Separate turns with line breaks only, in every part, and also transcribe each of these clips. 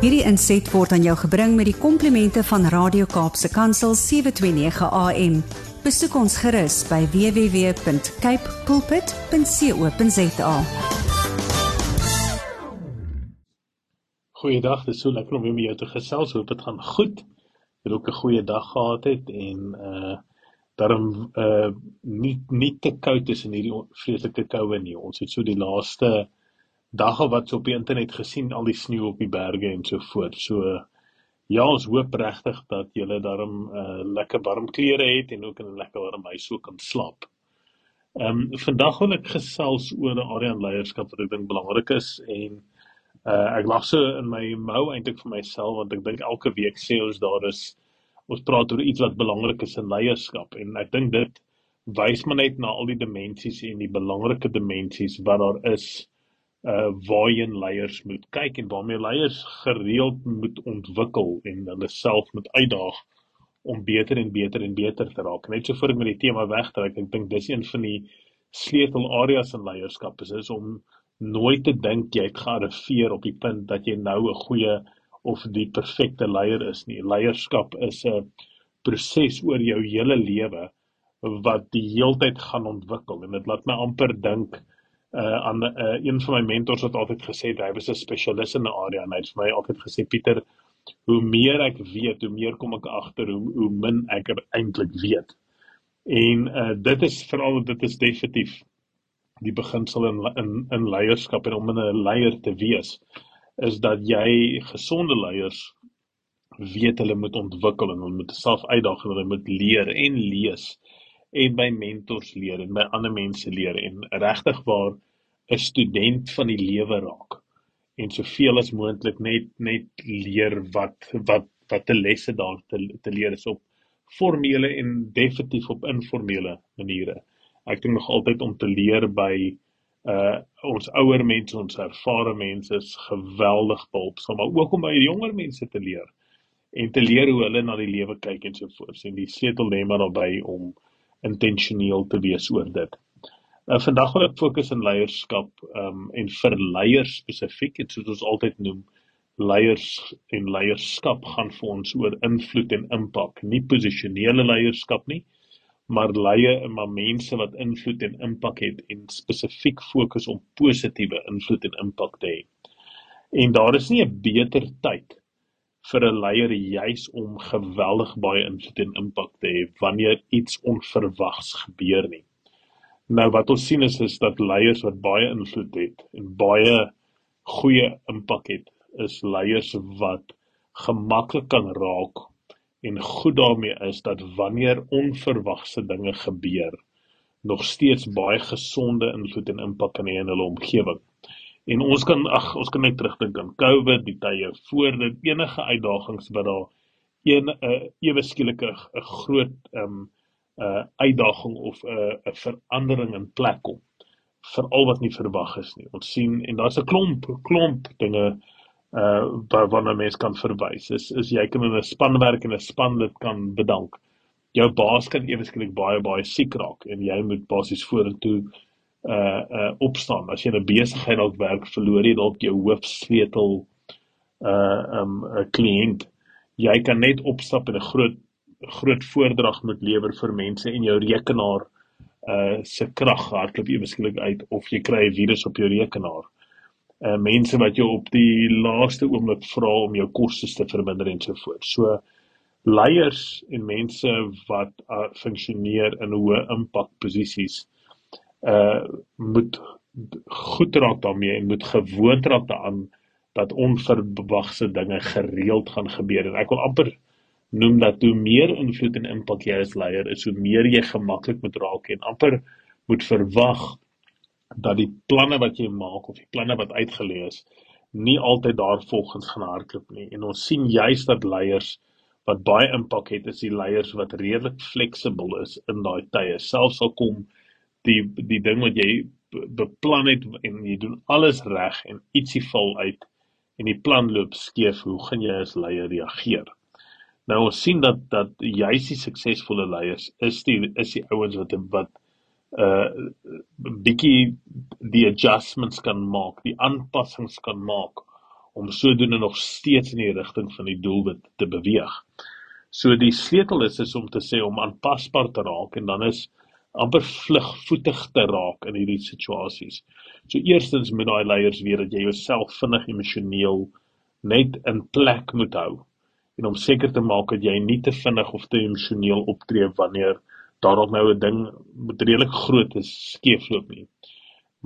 Hierdie inset word aan jou gebring met die komplimente van Radio Kaapse Kansel 729 AM. Besoek ons gerus by www.cape pulpit.co.za.
Goeiedag, dit is so lekker om weer met jou te gesels. Hoop dit gaan goed. Het ook 'n goeie dag gehad het en uh daarom uh nie nie te koud is in hierdie vreeslike koue nie. Ons het so die laaste dagga wat so op die internet gesien al die sneeu op die berge en so voort. So ja, ons hoop regtig dat julle daarom uh lekker warm klere het en ook in 'n lekker warm huis so kan slaap. Ehm um, vandag wil ek gesels oor 'n area in leierskap wat ek dink belangrik is en uh ek lag so in my mou eintlik vir myself want ek dink elke week sê ons daar is ons praat oor iets wat belangrik is in leierskap en ek dink dit wys maar net na al die dimensies en die belangrike dimensies wat daar is uh waarheen leiers moet kyk en waarmee leiers gereeld moet ontwikkel en hulle self moet uitdaag om beter en beter en beter te raak. Net so voor ek met die tema wegtrek, ek dink dis een van die sleutelareas in leierskap is, is om nooit te dink jy het gearriveer op die punt dat jy nou 'n goeie of die perfekte leier is nie. Leierskap is 'n proses oor jou hele lewe wat die heeltyd gaan ontwikkel en dit laat my amper dink uh aan uh, een van my mentors wat altyd gesê het hy was 'n spesialis in 'n area en hy het vir my altyd gesê Pieter hoe meer ek weet hoe meer kom ek agter hoe hoe min ek er eintlik weet. En uh dit is veral dit is definitief die beginsel in in in leierskap en om 'n leier te wees is dat jy gesonde leiers weet hulle moet ontwikkel en hulle moet self uitdaag en hulle moet leer en lees en by mentors leer en by ander mense leer en regtig waar 'n student van die lewe raak en soveel as moontlik net net leer wat wat wat 'n lesse daar te te leer is op formele en definitief op informele maniere. Ek dink nog altyd om te leer by uh ons ouer mense, ons ervare mense is geweldig behulpsaam, maar ook om by jonger mense te leer en te leer hoe hulle na die lewe kyk en so voort. En die sleutel lê maar daarbey om intentioneel te wees oor dit. Uh, vandag wil ek fokus in leierskap um, en vir leiers spesifiek, dit soos ons altyd noem, leiers en leierskap gaan vir ons oor invloed en impak, nie posisionele leierskap nie, maar leie en maar mense wat invloed en impak het en spesifiek fokus op positiewe invloed en impak te hê. En daar is nie 'n beter tyd vir 'n leier juis om geweldig baie invloed en impak te hê wanneer iets onverwags gebeur nie. Nou wat ons sien is is dat leiers wat baie invloed het en baie goeie impak het, is leiers wat gemaklik kan raak en goed daarmee is dat wanneer onverwagse dinge gebeur, nog steeds baie gesonde invloed en impak kan hê in hulle omgewing. En ons kan ag ons kan net terugdink aan COVID, die tye voor dit enige uitdagings wat daar een 'n uh, eh, ewe skielike 'n groot ehm um, 'n uh, uitdaging of 'n uh, 'n verandering in plek kom vir al wat nie verwag is nie. Ons sien en daar's 'n klomp klomp dinge uh waarna mens kan verwys. Is is jy kan in 'n spanwerk en 'n span dit kan bedank. Jou baas kan ewe skielik baie baie siek raak en jy moet basies vorentoe uh uh opstaan. As jy 'n besigheid dalk werk, verloor jy dalk jou hoofsleutel uh um 'n kliënt. Jy kan net opstap en 'n groot groot voordrag moet lewer vir mense en jou rekenaar uh se krag hardloop ewe skielik uit of jy kry 'n virus op jou rekenaar. Uh mense wat jou op die laaste oomblik vra om jou kostes te verminder en so voort. So leiers en mense wat uh, funksioneer in hoë impak posisies uh moet goed raak daarmee en moet gewoond raak daaraan dat onverwagse dinge gereeld gaan gebeur. En ek wil amper noem dat hoe meer invloed en impak jy as leier is hoe meer jy gemaklik moet raak en amper moet verwag dat die planne wat jy maak of die planne wat uitgelê is nie altyd daarvolgens gaan hardloop nie. En ons sien juis dat leiers wat baie impak het is die leiers wat redelik fleksibel is in daai tye. Selfs al kom die die ding wat jy beplan het en jy doen alles reg en ietsie val uit en die plan loop skeef, hoe gaan jy as leier reageer? Nou ons sien dat dat juis die suksesvolle leiers is die is die ouens wat wat uh bietjie die adjustments kan maak, die aanpassings kan maak om sodoende nog steeds in die rigting van die doelwit te beweeg. So die sleutel is is om te sê om aanpasbaar te raak en dan is amper vlugvoetig te raak in hierdie situasies. So eerstens moet daai leiers weet dat jy jouself vinnig emosioneel net in plek moet hou en om seker te maak dat jy nie te vinnig of te emosioneel optree wanneer daar dalk nou 'n ding met redelik groot is skeefloop nie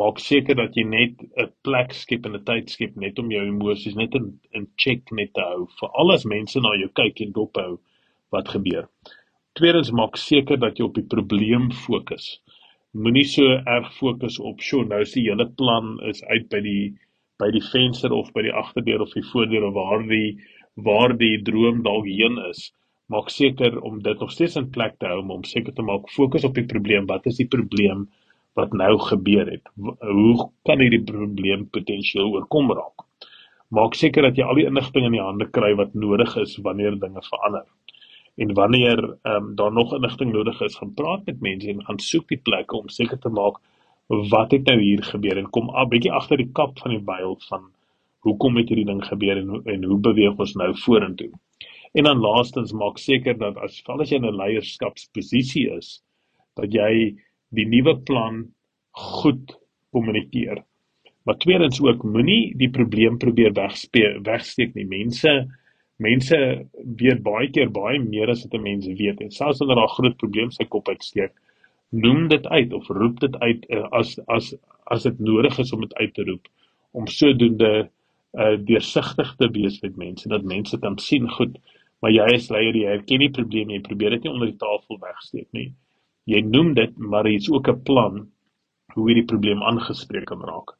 maak seker dat jy net 'n plek skep en 'n tyd skep net om jou emosies net in in check net te hou vir al as mense na jou kyk en dophou wat gebeur. Tweedens maak seker dat jy op die probleem fokus. Moenie so erg fokus op sjoe nou is die hele plan is uit by die by die venster of by die agterdeur of die voordeur of waar die waar die droom dalk heen is. Maak seker om dit nog steeds in plek te hou om seker te maak fokus op die probleem. Wat is die probleem? wat nou gebeur het. Hoe kan hierdie probleem potensieel oorkom raak? Maak seker dat jy al die inligting in die hande kry wat nodig is wanneer dinge verander. En wanneer ehm um, daar nog inligting nodig is, gaan praat met mense en gaan soek die plekke om seker te maak wat het nou hier gebeur en kom 'n bietjie agter die kap van die byl van hoekom het hierdie ding gebeur en en hoe beweeg ons nou vorentoe. En dan laastens maak seker dat as val as jy in 'n leierskapsposisie is, dat jy die nuwe plan goed kommunikeer. Maar tweedens ook moenie die probleem probeer wegsteek nie. Mense mense weet baie keer baie meer as wat mense weet. En selfs wanneer daar 'n groot probleem sy kop uitsteek, noem dit uit of roep dit uit uh, as as as dit nodig is om dit uit te roep om sodoende uh deursigtig te wees met mense dat mense kan sien goed maar jy is leier jy herken die probleem jy probeer dit nie onder die tafel wegsteek nie Jy noem dit, maar is ook 'n plan hoe hierdie probleem aangespreek kan raak.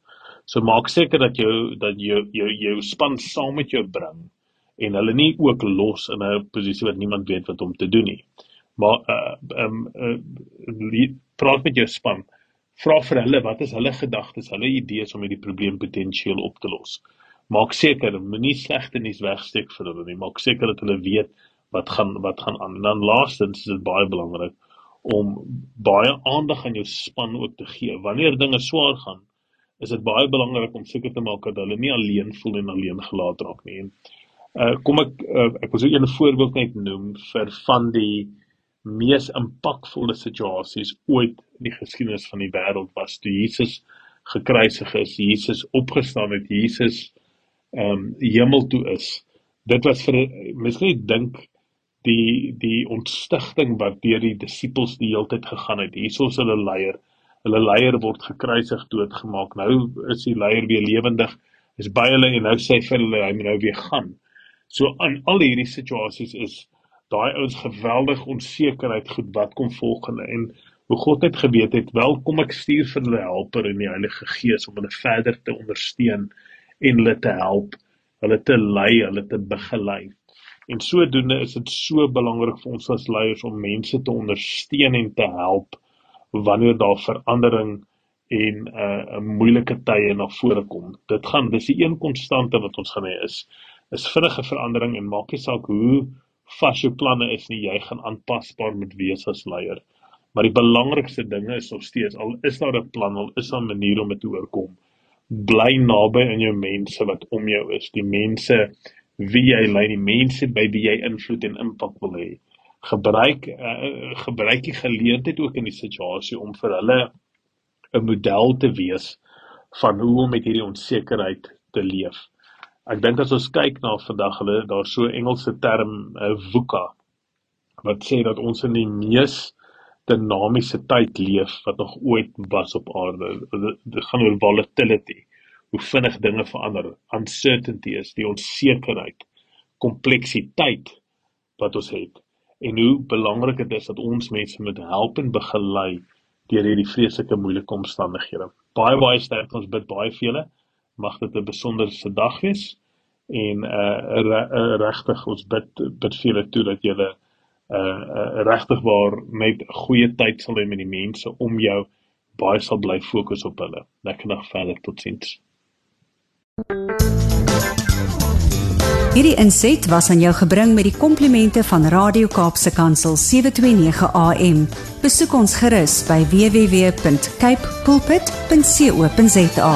So maak seker dat jy dat jy jou jou span saam met jou bring en hulle nie ook los in 'n posisie wat niemand weet wat om te doen nie. Maar uh um uh, praat met jou span. Vra vir hulle wat is hulle gedagtes, hulle idees om hierdie probleem potensieel op te los. Maak seker moenie slegte nuus wegsteek vir hulle nie. Maak seker dat hulle weet wat gaan wat gaan aan. En dan laastens is dit baie belangrik om baie aandag aan jou span ook te gee. Wanneer dinge swaar gaan, is dit baie belangrik om seker te maak dat hulle nie alleen voel en alleen gelaat raak nie. En uh kom ek uh, ek wil so 'n voorbeeld net noem vir van die mees impakvolle situasies ooit in die geskiedenis van die wêreld was toe Jesus gekruisig is, Jesus opgestaan het, Jesus ehm um, hemel toe is. Dit was vir miskien dink die die ontstigting wat deur die disippels die hele tyd gegaan het. Hiersoos hulle leier, hulle leier word gekruisig doodgemaak. Nou is die leier weer lewendig. Is by hulle en nou sê vir hulle hy moet nou weer gaan. So aan al hierdie situasies is daai ouens geweldig onsekerheid goed wat kom volgende en hoe God het geweet het wel kom ek stuur vir hulle helper in die Heilige Gees om hulle verder te ondersteun en hulle te help, hulle te lei, hulle te begelei. En sodoende is dit so belangrik vir ons as leiers om mense te ondersteun en te help wanneer daar verandering en 'n uh, moeilike tye na vore kom. Dit gaan dis die een konstante wat ons gaan hê is is vinnige verandering en maak nie saak hoe vas jou planne is nie, jy gaan aanpasbaar moet wees as leier. Maar die belangrikste dinge is nog steeds al is daar 'n plan, al is daar 'n manier om dit te oorkom. Bly naby aan jou mense wat om jou is, die mense wie jy lei die mense by wie jy invloed en impak wil hê. Gebruik uh, gebruik die geleentheid ook in die situasie om vir hulle 'n model te wees van hoe om met hierdie onsekerheid te leef. Ek dink as ons kyk na vandag hulle daar so Engelse term uh, VUCA wat sê dat ons in die mees dinamiese tyd leef wat nog ooit was op aarde. Dit gaan oor volatility hoe vinnig dinge verander, uncertainty is, die onsekerheid, kompleksiteit wat ons het en hoe belangrik dit is dat ons mense moet help en begelei deur hierdie vreeslike moeilike omstandighede. Baie baie sterk ons bid baie vir julle. Mag dit 'n besonderse dag wees en uh, uh regtig ons bid bid vir julle toe dat julle uh, uh regtig waar net 'n goeie tyd sal hê met die mense om jou baie sal bly fokus op hulle. Lekker dag verder totsiens.
Hierdie inset was aan jou gebring met die komplimente van Radio Kaapse Kansel 729 AM. Besoek ons gerus by www.cape pulpit.co.za.